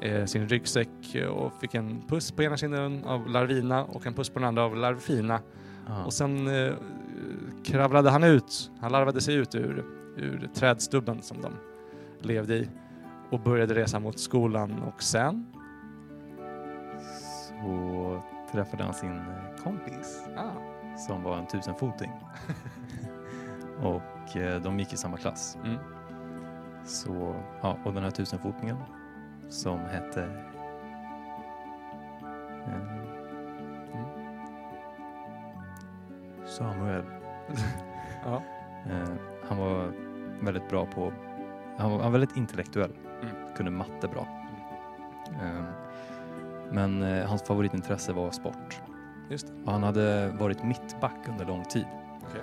eh, sin ryggsäck och fick en puss på ena kinden av Larvina och en puss på den andra av Larvfina. ah. Och sen kravlade han ut, han larvade sig ut ur, ur trädstubben som de levde i och började resa mot skolan och sen, så träffade han sin kompis ah, som var en tusenfoting. och de gick i samma klass. mm, Så, ja, och den här tusenfotningen som hette eh, Mm. Samuel. ja, Eh, han var väldigt bra på, han var, han var väldigt intellektuell, Mm. kunde matte bra. Eh, men eh, hans favoritintresse var sport. Och han hade varit mittback under lång tid. Okej.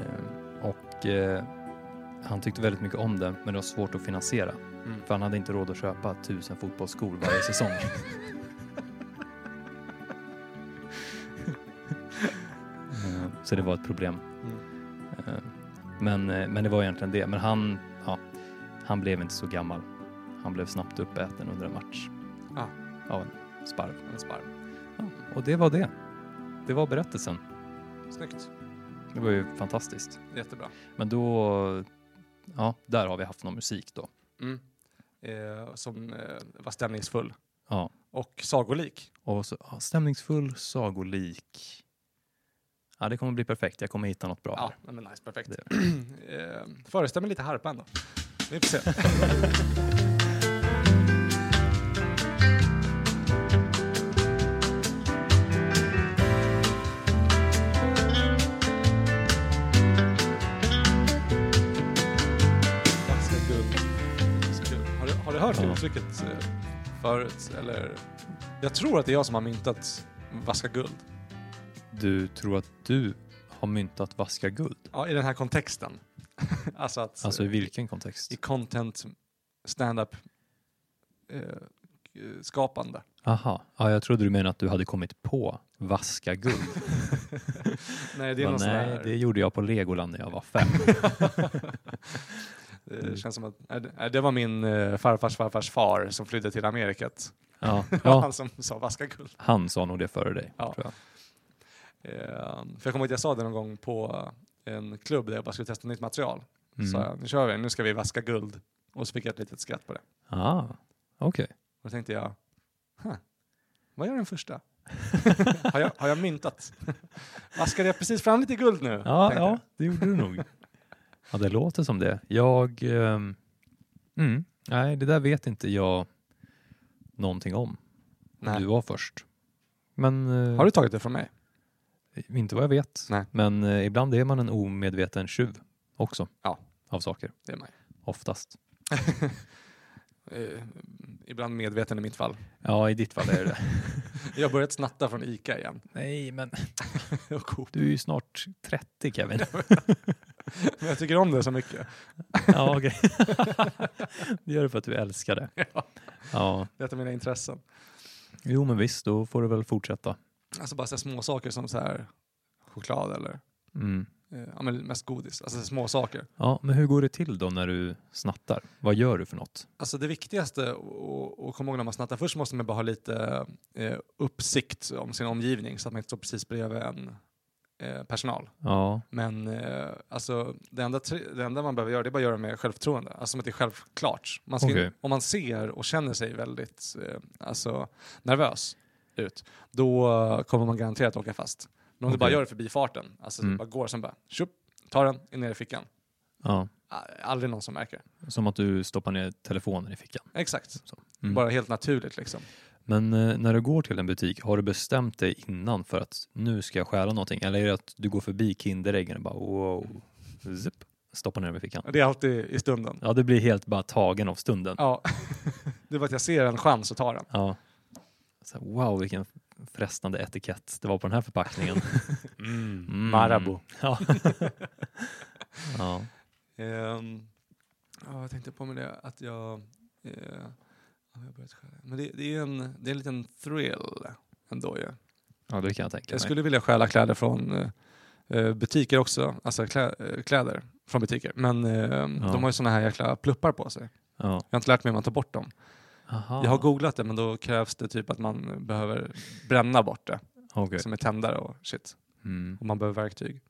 Eh, och han tyckte väldigt mycket om det, men det var svårt att finansiera. Mm. För han hade inte råd att köpa tusen fotbollsskor varje säsong. Så det var ett problem. Mm. Eh, Men, eh, men det var egentligen det. Men han, ja, han blev inte så gammal. Han blev snabbt uppäten under en match. Ah. Av en sparv. En sparv. Ja, och det var det. Det var berättelsen. Snyggt. Det var ju fantastiskt. Jättebra. Men då, ja, där har vi haft någon musik då. Mm. Eh, som eh, var stämningsfull Ja, och sagolik. och så, ja, stämningsfull, sagolik. Ja, det kommer bli perfekt. Jag kommer hitta något bra Ja, här. men nice, perfekt. eh, föreställer lite harpan då. Vi får se. uttrycket eh, förut? Eller? Jag tror att det är jag som har myntat vaska guld. Du tror att du har myntat vaska guld? Ja, i den här kontexten. alltså att Alltså i eh, vilken kontext? i content stand-up eh, skapande. Aha, ja, jag trodde du menade att du hade kommit på vaska guld. Nej, det är sån nej, det gjorde jag på Legoland när jag var fem. det känns som att det- nej, det var min eh, farfars farfars far som flydde till Amerikat. Ja, ja, han som sa vaska guld. han sa nog det före dig. Ja. Tror jag. Eh, för jag kommer ihåg att jag sa det någon gång på en klubb där jag bara skulle testa nytt material. Mm. Så jag, nu kör vi, nu ska vi vaska guld. Och så fick jag ett litet skratt på det. Ah, okej. Och då tänkte jag, huh, vad gör den första? har, jag, har jag myntat? Vaskade jag precis fram lite guld nu? Ja, ja, det gjorde du nog. Ja, det låter som det. Jag... ehm, mm, nej, det där vet inte jag någonting om. Nej. Du var först. Men... eh, Har du tagit det från mig? Inte vad jag vet. Nej. Men eh, ibland är man en omedveten tjuv också. Ja. Av saker. Det är man ju. Oftast. Eh, ibland medveten i mitt fall. Ja, i ditt fall är det det. Jag har börjat snatta från ICA igen. Nej, men du är ju snart 30 Kevin. Men jag tycker om det så mycket. ja, okej. det gör du för att du älskar det. Ja. Ja. Det är mina intressen. Jo, men visst, då får du väl fortsätta. Alltså bara så små saker som så här choklad eller Mm. Eh, ja, men mest godis. Alltså små saker. Ja, men hur går det till då när du snattar? Vad gör du för något? Alltså det viktigaste att komma ihåg när man snattar, först måste man bara ha lite eh, uppsikt om sin omgivning så att man inte står precis bredvid en eh, personal. Ja, Men eh, alltså, det, enda, det enda man behöver göra det är bara att göra med självförtroende. Alltså som att det är självklart. Man ska, Okej. Om man ser och känner sig väldigt eh, alltså, nervös ut, då kommer man garanterat åka fast. Men om du Okej. bara gör det förbi farten, alltså Mm. du bara går sen bara, tjup, tar den, in ner i fickan. ja. Aldrig någon som märker. Som att du stoppar ner telefonen i fickan. Exakt. Mm. Bara helt naturligt liksom. Men eh, när du går till en butik, har du bestämt dig innan för att nu ska jag stjäla någonting? Eller är det att du går förbi Kinderäggen och bara wow, zip, stoppar ner dem i fickan? Det är alltid i stunden. Ja, det blir helt bara tagen av stunden. Ja. det var att jag ser en chans att ta den. Ja. Så, wow, vilken frestande etikett det var på den här förpackningen. Mm. Marabou. Ja. ja. Ehm, ja, jag tänkte på med det att jag... ja, jag. Men det, det, är en, det är en liten thrill ändå ju. ja, det kan jag tänka Jag mig. skulle vilja stjäla kläder från eh, butiker också. Alltså klä, eh, kläder från butiker. Men eh, de har ju såna här jäkla pluppar på sig. Ja. Jag har inte lärt mig hur man tar bort dem. Aha. Jag har googlat det men då krävs det typ att man behöver bränna bort det. Okej. Som är tändare och shit. Mm. Och man behöver verktyg.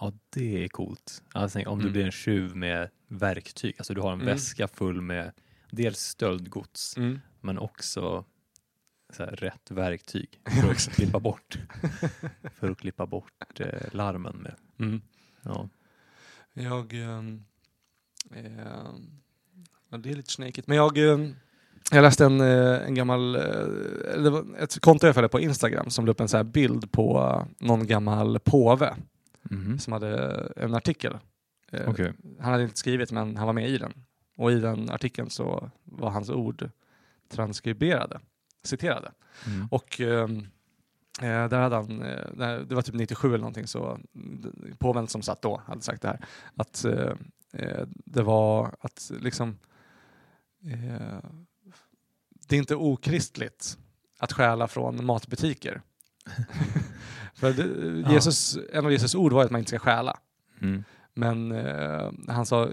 Ja, det är coolt. Alltså, om du Mm. blir en tjuv med verktyg. Alltså du har en Mm. väska full med dels stöldgods men också så här, rätt verktyg för att klippa bort, för att klippa bort eh, larmen med. Mm. Ja. Jag... ehm, ja, det är lite snakigt. Men jag, ehm, jag läste en, eh, en gammal... eh, ett konto jag följde på Instagram som la upp en så här bild på eh, någon gammal påve Mhm. som hade en artikel. Eh, Okej. Han hade inte skrivit men han var med i den. Och i den artikeln så var hans ord transkriberade, citerade. Mm. Och eh, där hade han, eh, det var typ 97 eller någonting, så mm, påven som satt då hade sagt det här. Att eh, eh, det var att liksom eh, det är inte okristligt att stjäla från matbutiker. För det, Ja. Jesus, en av Jesus ord var att man inte ska stjäla. Mm. Men eh, han sa,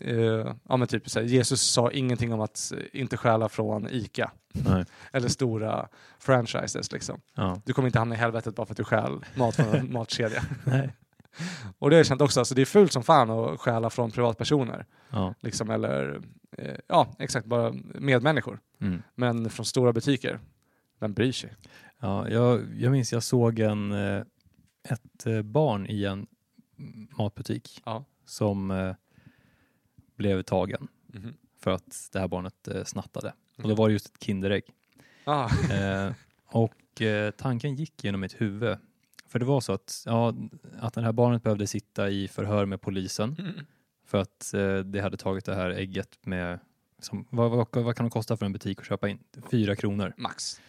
eh, ja men typ så här, Jesus sa ingenting om att inte stjäla från ICA. Nej. Eller stora franchises liksom. Ja. Du kommer inte hamna i helvetet bara för att du stjäl mat från en matkedja. Nej. Och det har jag känt också, alltså det är fult som fan att stjäla från privatpersoner. Ja. Liksom, eller, eh, ja exakt, bara medmänniskor. Mm. Men från stora butiker, vem bryr sig? Ja, jag, jag minns jag såg en, eh, ett eh, barn i en matbutik Ja. som blev tagen Mhm. för att det här barnet snattade. Och då var det just ett Kinderägg. Ah, Eh, och eh, tanken gick genom mitt huvud. För det var så att, ja, att det här barnet behövde sitta i förhör med polisen för att eh, det hade tagit det här ägget med, som, vad, vad, vad kan det kosta för en butik att köpa in? Fyra kronor. Max.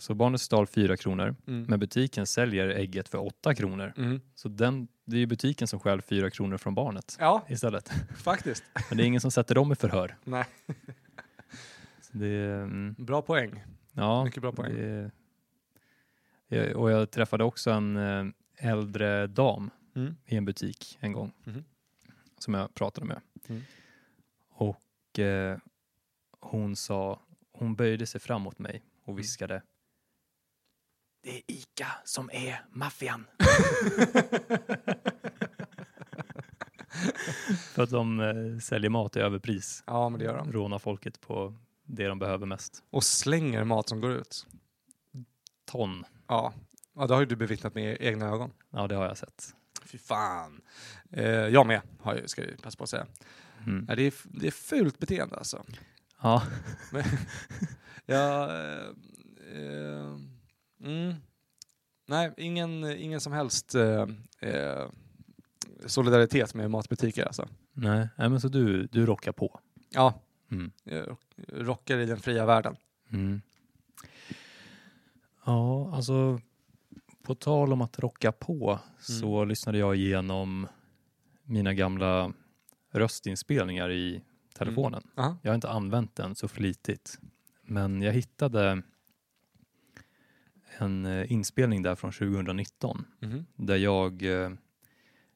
Så barnet stal fyra kronor, Mm. men butiken säljer ägget för åtta kronor. Mm. Så den, det är ju butiken som stjäl fyra kronor från barnet Ja, istället. faktiskt. Men det är ingen som sätter dem i förhör. Nej. Det, mm, Bra poäng. ja, Mycket bra poäng. det, jag, och jag träffade också en eh, äldre dam Mm. i en butik en gång Mhm. som jag pratade med. Mm. Och eh, hon sa, hon böjde sig fram mot mig Mm. och viskade Det är ICA som är maffian. För att de eh, säljer mat i överpris. Ja, men det gör de. Rånar folket på det de behöver mest. Och slänger mat som går ut. Ton. Ja, ja det har ju du bevittnat med egna ögon. Ja, det har jag sett. Fy fan. Eh, jag med, har jag, ska jag passa på att säga. Mm. Ja, det, är, det är fult beteende alltså. Ja. Ja, eh, eh, mm. Nej, ingen, ingen som helst eh, eh, solidaritet med matbutiker alltså. Nej, nej men så du, du rockar på. Ja, Mm. jag rockar i den fria världen. Mm. Ja, alltså på tal om att rocka på så lyssnade jag igenom mina gamla röstinspelningar i telefonen. Aha. Jag har inte använt den så flitigt. Men jag hittade en eh, inspelning där från 2019 Mhm. där jag eh,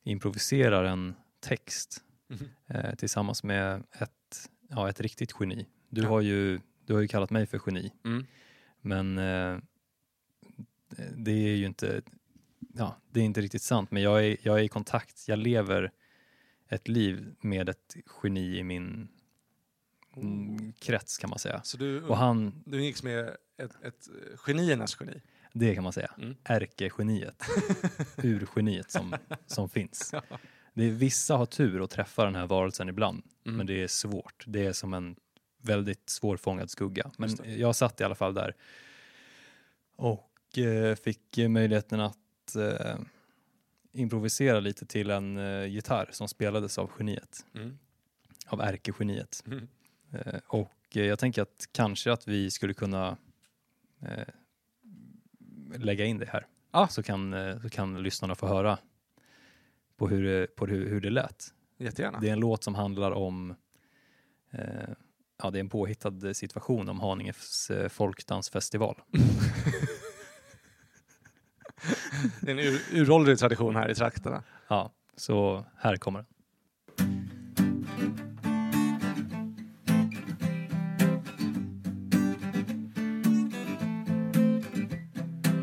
improviserar en text Mhm. eh, tillsammans med ett, ja, ett riktigt geni. Du, Ja. har ju, du har ju kallat mig för geni, Mm. men eh, det är ju inte, ja, det är inte riktigt sant. Men jag är, jag är i kontakt, jag lever ett liv med ett geni i min mm, krets kan man säga. Så du, Och han, du umgicks med ett, ett eh, geniernas geni? det kan man säga, Mm. ärkegeniet, urgeniet som, som finns. Det är, vissa har tur och träffar den här varelsen ibland, Mm. men det är svårt. Det är som en väldigt svårfångad skugga. Men jag satt i alla fall där och fick eh, möjligheten att eh, improvisera lite till en eh, gitarr som spelades av geniet, Mm. av ärkegeniet. Mm. Eh, och jag tänker att kanske att vi skulle kunna lägga in det här. Ja. Så, kan, så kan lyssnarna få höra på hur det, på hur, hur det lät. Jättegärna. Det är en låt som handlar om Ja, det är en påhittad situation om Haninges folkdansfestival. Det är en ur, uråldrig tradition här i trakterna. Ja, så här kommer den.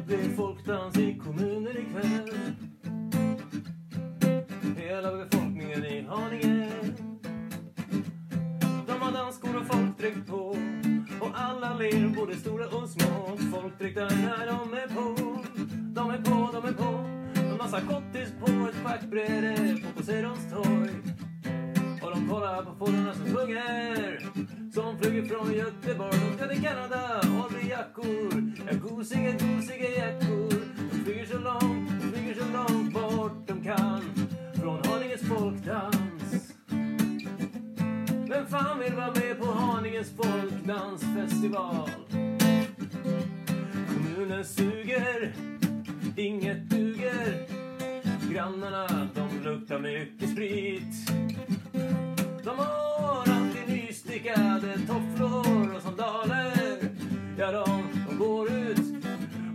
Det är folkdans i kommunen ikväll. Hela befolkningen i Haninge. De har dansskor och folkdräkt på. Och alla ler, både stora och små. Folkdräkter när de är på de är på, de är på. En massa kottis på ett schackbräde på Poseidons torg. Och de kollar på fåglarna som sjunger Som flyger från Göteborg. De ska till Kanada och bli jackor. Ja, gosiga, gosiga jackor. De flyger så långt, de flyger så långt bort de kan. Från Haninges folkdans. Vem fan vill vara med på Haninges folkdansfestival? Kommunen suger, inget duger Grannarna, de luktar mycket sprit de har alltid nystickade tofflor och sandaler. Ja, de, de går ut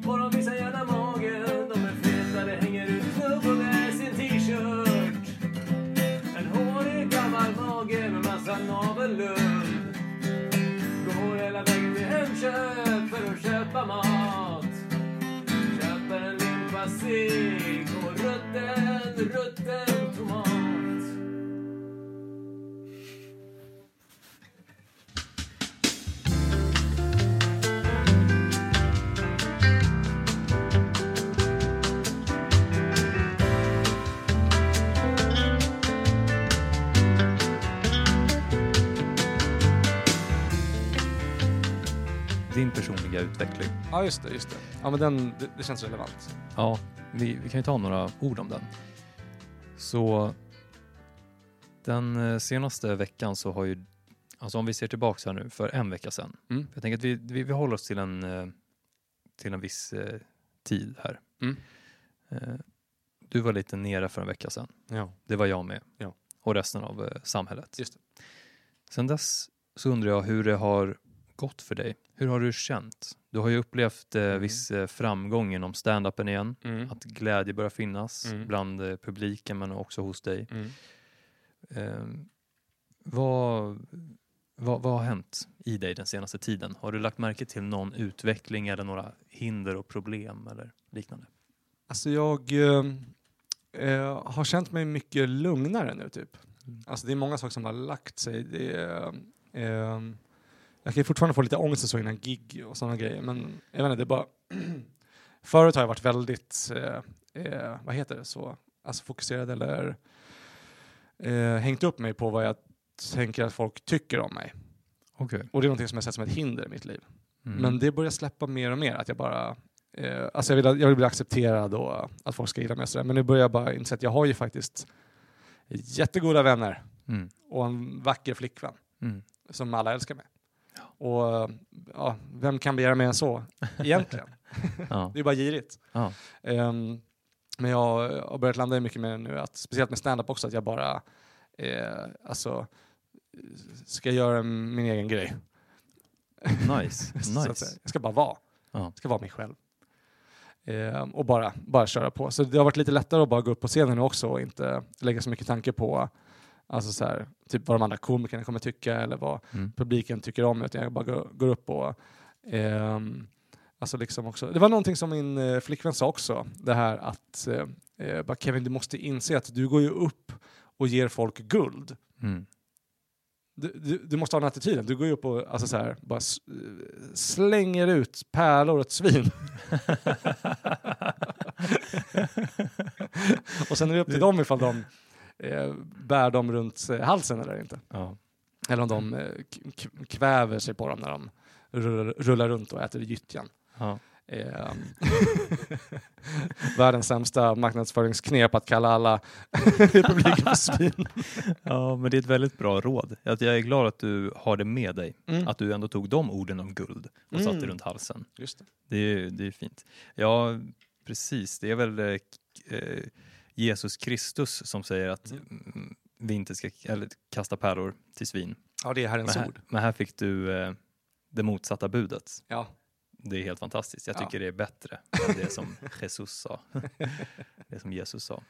och de visar gärna magen. De är feta, det hänger ut knubb under sin t-shirt. En hårig gammal mage med massa navelludd. Går hela vägen till Hemköp szék, a rötten, rötten Din personliga utveckling. Ja, just det. Just det. Ja, men den, det, det känns relevant. Ja, vi, vi kan ju ta några ord om den. Så den eh, senaste veckan så har ju, alltså om vi ser tillbaks här nu, för en vecka sedan. Mm. Jag tänker att vi, vi, vi håller oss till en, eh, till en viss eh, tid här. Mm. Eh, Du var lite nere för en vecka sedan. Ja. Det var jag med. Ja. Och resten av eh, samhället. Just det. Sen dess så undrar jag hur det har gått för dig. Hur har du känt? Du har ju upplevt eh, Mm. viss eh, framgång inom stand-upen igen. Mm. Att glädje börjar finnas Mm. bland eh, publiken men också hos dig. Mm. Eh, vad, vad, vad har hänt i dig den senaste tiden? Har du lagt märke till någon utveckling eller några hinder och problem eller liknande? Alltså jag eh, eh, har känt mig mycket lugnare nu typ. Mm. Alltså det är många saker som har lagt sig. Det är, eh, jag kan fortfarande få lite ångest och så innan gig och sådana grejer. Men jag vet inte, det bara... Förut har jag varit väldigt, eh, eh, vad heter det, så, alltså fokuserad eller eh, hängt upp mig på vad jag tänker att folk tycker om mig. Okej. Och det är någonting som jag sett som ett hinder i mitt liv. Mm. Men det börjar släppa mer och mer. Att jag bara eh, alltså jag vill, jag vill bli accepterad och att folk ska gilla mig sådär. Men nu börjar jag bara inse att jag har ju faktiskt jättegoda vänner Mm. och en vacker flickvän Mm. som alla älskar mig. Och ja, vem kan begära mer än så egentligen? Ja. det är bara girigt. Ja. Ehm, men jag har börjat landa i mycket mer nu, att, speciellt med stand-up också, att jag bara eh, alltså, ska göra min egen grej. Nice. Nice. Jag ska bara vara. Ja. Jag ska vara mig själv. Ehm, och bara, bara köra på. Så det har varit lite lättare att bara gå upp på scenen nu också och inte lägga så mycket tanke på alltså så här, typ vad de andra komikerna kommer tycka eller vad Mm. publiken tycker om. Utan jag bara går, går upp och ehm, alltså liksom också. Det var någonting som min eh, flickvän sa också. Det här att eh, eh, bara, Kevin du måste inse att du går ju upp och ger folk guld. Mm. Du, du, du måste ha den attityden. Du går ju upp och alltså så här, bara eh, slänger ut pärlor åt svin. och sen är det upp till dem ifall de eh, bär dem runt eh, halsen eller inte. Ja. Eller om de eh, kväver sig på dem när de rullar, rullar runt och äter gyttjan. Ja. Eh, världens sämsta marknadsföringsknep att kalla alla i publiken för svin. ja, men det är ett väldigt bra råd. Att jag är glad att du har det med dig. Mm. Att du ändå tog de orden om guld och Mm. satte runt halsen. Just det. Det är, det är fint. Ja, precis. Det är väl eh, eh, Jesus Kristus som säger att mm, vi inte ska eller, kasta pärlor till svin. Ja, det är Men Herrens här, ord. men här fick du eh, det motsatta budet. Ja. Det är helt fantastiskt. Jag Ja. tycker det är bättre än det som Jesus sa. det som Jesus sa.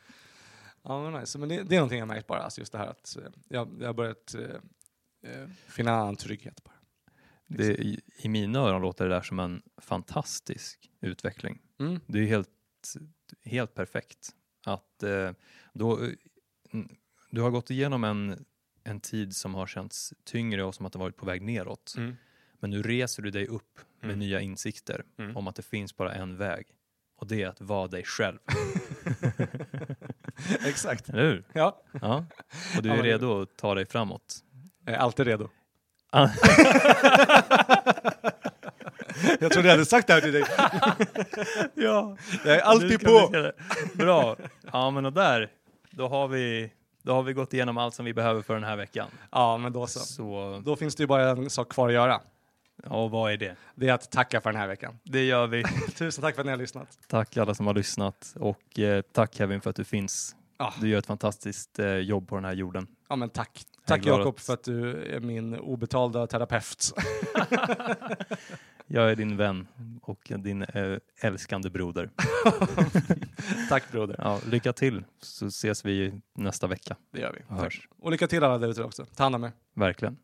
Ja, men nice. Men det, det är någonting jag märkt bara, alltså just det här att eh, jag, jag har börjat eh, eh, finna en trygghet bara. Det, i, I mina öron låter det där som en fantastisk utveckling. Mm. Det är helt, helt perfekt. Att eh, då, eh, du har gått igenom en, en tid som har känts tyngre och som att det varit på väg neråt. Mm. Men nu reser du dig upp med Mm. nya insikter Mm. om att det finns bara en väg. Och det är att vara dig själv. Exakt. Eller hur? Ja, Ja. Och du Ja, är men- redo att ta dig framåt. jag är alltid redo. Jag trodde jag hade sagt det här till dig. ja, Jag är alltid på. Bra. Ja, men och där, då har vi, då har vi gått igenom allt som vi behöver för den här veckan. Ja, men då så. Så, Då finns det ju bara en sak kvar att göra. ja, och vad är det? Det är att tacka för den här veckan. Det gör vi. Tusen tack för att ni har lyssnat. Tack alla som har lyssnat och eh, tack Kevin för att du finns. Ja. Du gör ett fantastiskt eh, jobb på den här jorden. Ja, men tack. Tack Jakob att- för att du är min obetalda terapeut. Jag är din vän och din eh, älskande broder. tack broder. Ja, lycka till så ses vi nästa vecka. Det gör vi. och hörs. Och lycka till alla där ute också. Ta hand om er. Verkligen.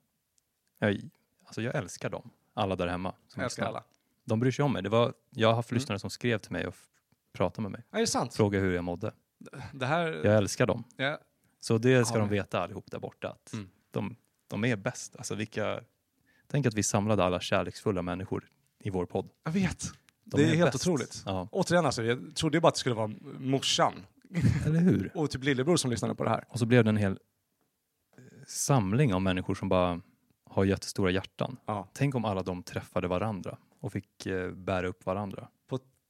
Jag, alltså jag älskar dem, alla där hemma. Jag älskar alla. De bryr sig om mig. Det var, jag har haft Mm. lyssnare som skrev till mig och pratade med mig. Ja, är det sant? Frågade hur jag mådde. Det här... Jag älskar dem. Ja, Så det ska Ja, de veta allihop där borta. Att Mm. de, de är bäst. Alltså vilka, tänk att vi samlade alla kärleksfulla människor i vår podd. jag vet. De det är, helt bäst. otroligt. Ja. Återigen alltså, jag trodde ju bara att det skulle vara morsan Eller hur? och typ lillebror som lyssnade på det här. Och så blev det en hel eh, samling av människor som bara har jättestora hjärtan. Ja. Tänk om alla de träffade varandra och fick eh, bära upp varandra.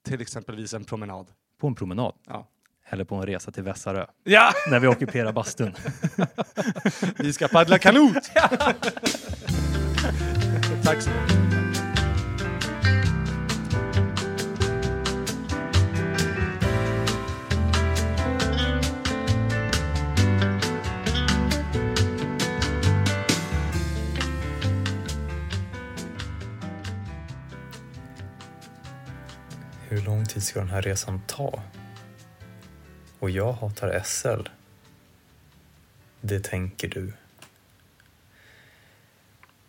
Till exempelvis en promenad. På en promenad. Ja. Eller på en resa till Vässarö. Ja! När vi ockuperar bastun. Vi ska paddla kanot! Tack så mycket. Hur lång tid ska den här resan ta? Och jag hatar SL. Det tänker du.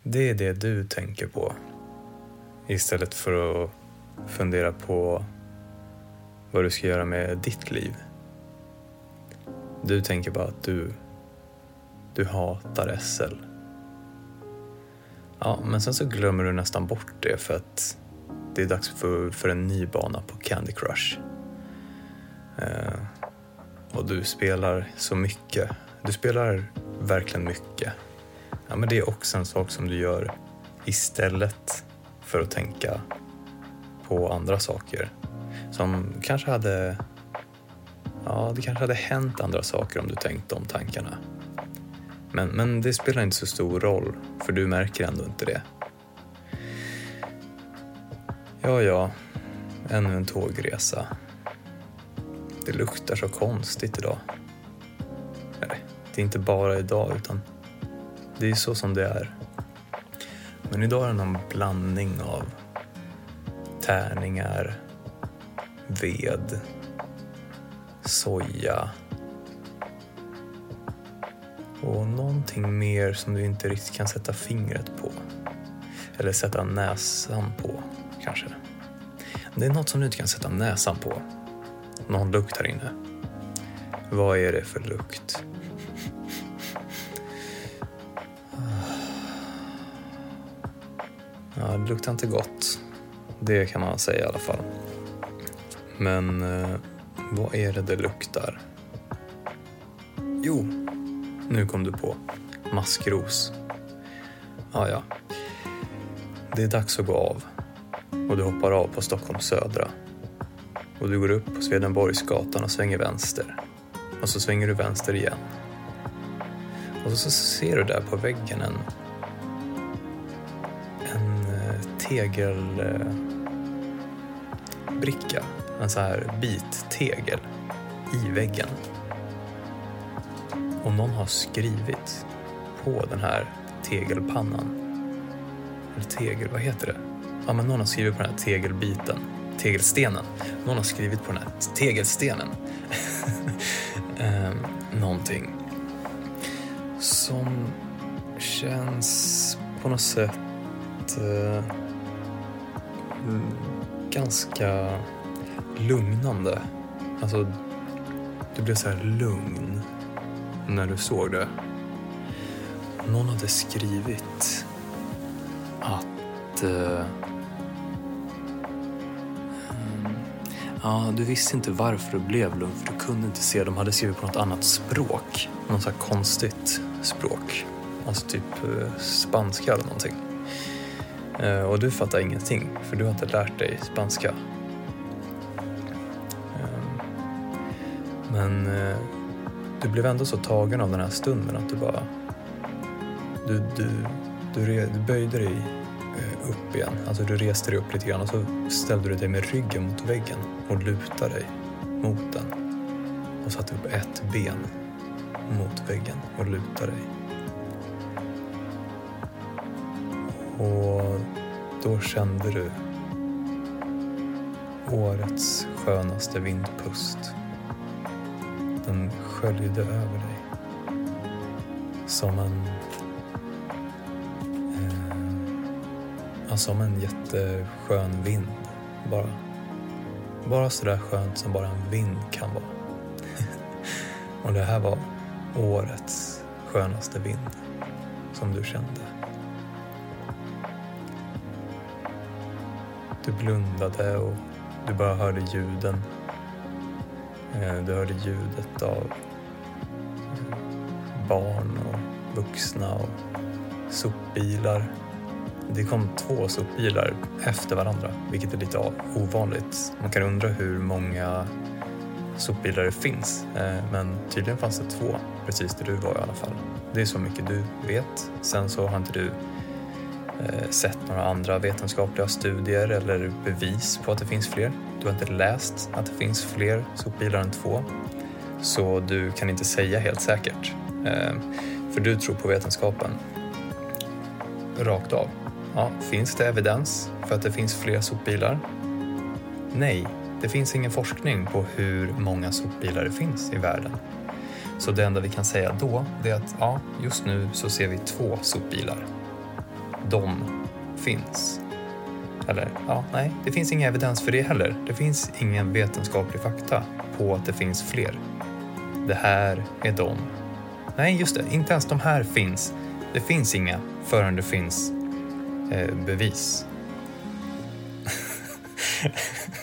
Det är det du tänker på. Istället för att fundera på vad du ska göra med ditt liv. Du tänker bara att du, du hatar SL. Ja, men sen så glömmer du nästan bort det för att det är dags för, för en ny bana på Candy Crush. Eh, och du spelar så mycket. Du spelar verkligen mycket. Ja, men det är också en sak som du gör istället för att tänka på andra saker. Som kanske hade... Ja, det kanske hade hänt andra saker om du tänkt de tankarna. Men, men det spelar inte så stor roll, för du märker ändå inte det. Ja, ja, ännu en tågresa. Det luktar så konstigt idag. Nej, det är inte bara idag, utan det är så som det är. Men idag är det någon blandning av tärningar, ved, soja och någonting mer som du inte riktigt kan sätta fingret på. Eller sätta näsan på, kanske. Det är något som du inte kan sätta näsan på. Någon lukt här inne. Vad är det för lukt? Ja, det luktar inte gott. Det kan man säga i alla fall. Men eh, vad är det det luktar? Jo, nu kom du på. Maskros. Ja, ja. Det är dags att gå av. Och du hoppar av på Stockholms södra. Och du går upp på Swedenborgsgatan och svänger vänster. Och så svänger du vänster igen. Och så ser du där på väggen en tegelbricka. Eh, en så här bit tegel i väggen. Och någon har skrivit på den här tegelpannan. Eller tegel, vad heter det? Ja, men någon har skrivit på den här tegelbiten. Tegelstenen. Någon har skrivit på den här tegelstenen. eh, någonting. Som känns på något sätt eh, ganska lugnande. Alltså, du blev så här lugn när du såg det. Någon hade skrivit att... Eh, ja, du visste inte varför du blev lugn för du kunde inte se. De hade skrivit på något annat språk. Något så här konstigt språk. Alltså typ eh, spanska eller någonting. Eh, och du fattar ingenting för du har inte lärt dig spanska. Eh, men eh, du blev ändå så tagen av den här stunden att du bara... Du, du, du, re, du böjde dig upp igen. Alltså du reste dig upp lite grann och så ställde du dig med ryggen mot väggen och lutade dig mot den. Och satte upp ett ben mot väggen och lutade dig. Och då kände du årets skönaste vindpust. Den sköljde över dig. Som en... Eh, som en jätteskön vind. Bara, bara sådär skönt som bara en vind kan vara. Och det här var årets skönaste vind som du kände. Du blundade och du bara hörde ljuden eh, Du hörde ljudet av eh, barn och vuxna och sopbilar. Det kom två sopbilar efter varandra, vilket är lite ovanligt. Man kan undra hur många sopbilar det finns, eh, men tydligen fanns det två precis där du var i alla fall. Det är så mycket du vet. Sen så har inte du Eh, sett några andra vetenskapliga studier eller bevis på att det finns fler. Du har inte läst att det finns fler sopbilar än två. Så du kan inte säga helt säkert. Eh, för du tror på vetenskapen. Rakt av. Ja, finns det evidens för att det finns fler sopbilar? Nej, det finns ingen forskning på hur många sopbilar det finns i världen. Så det enda vi kan säga då, är att ja, just nu så ser vi två sopbilar de finns. Eller, ja, nej, det finns ingen evidens för det heller. Det finns ingen vetenskaplig fakta på att det finns fler. Det här är de. Nej, just det, inte ens de här finns. Det finns inga förrän det finns eh, bevis.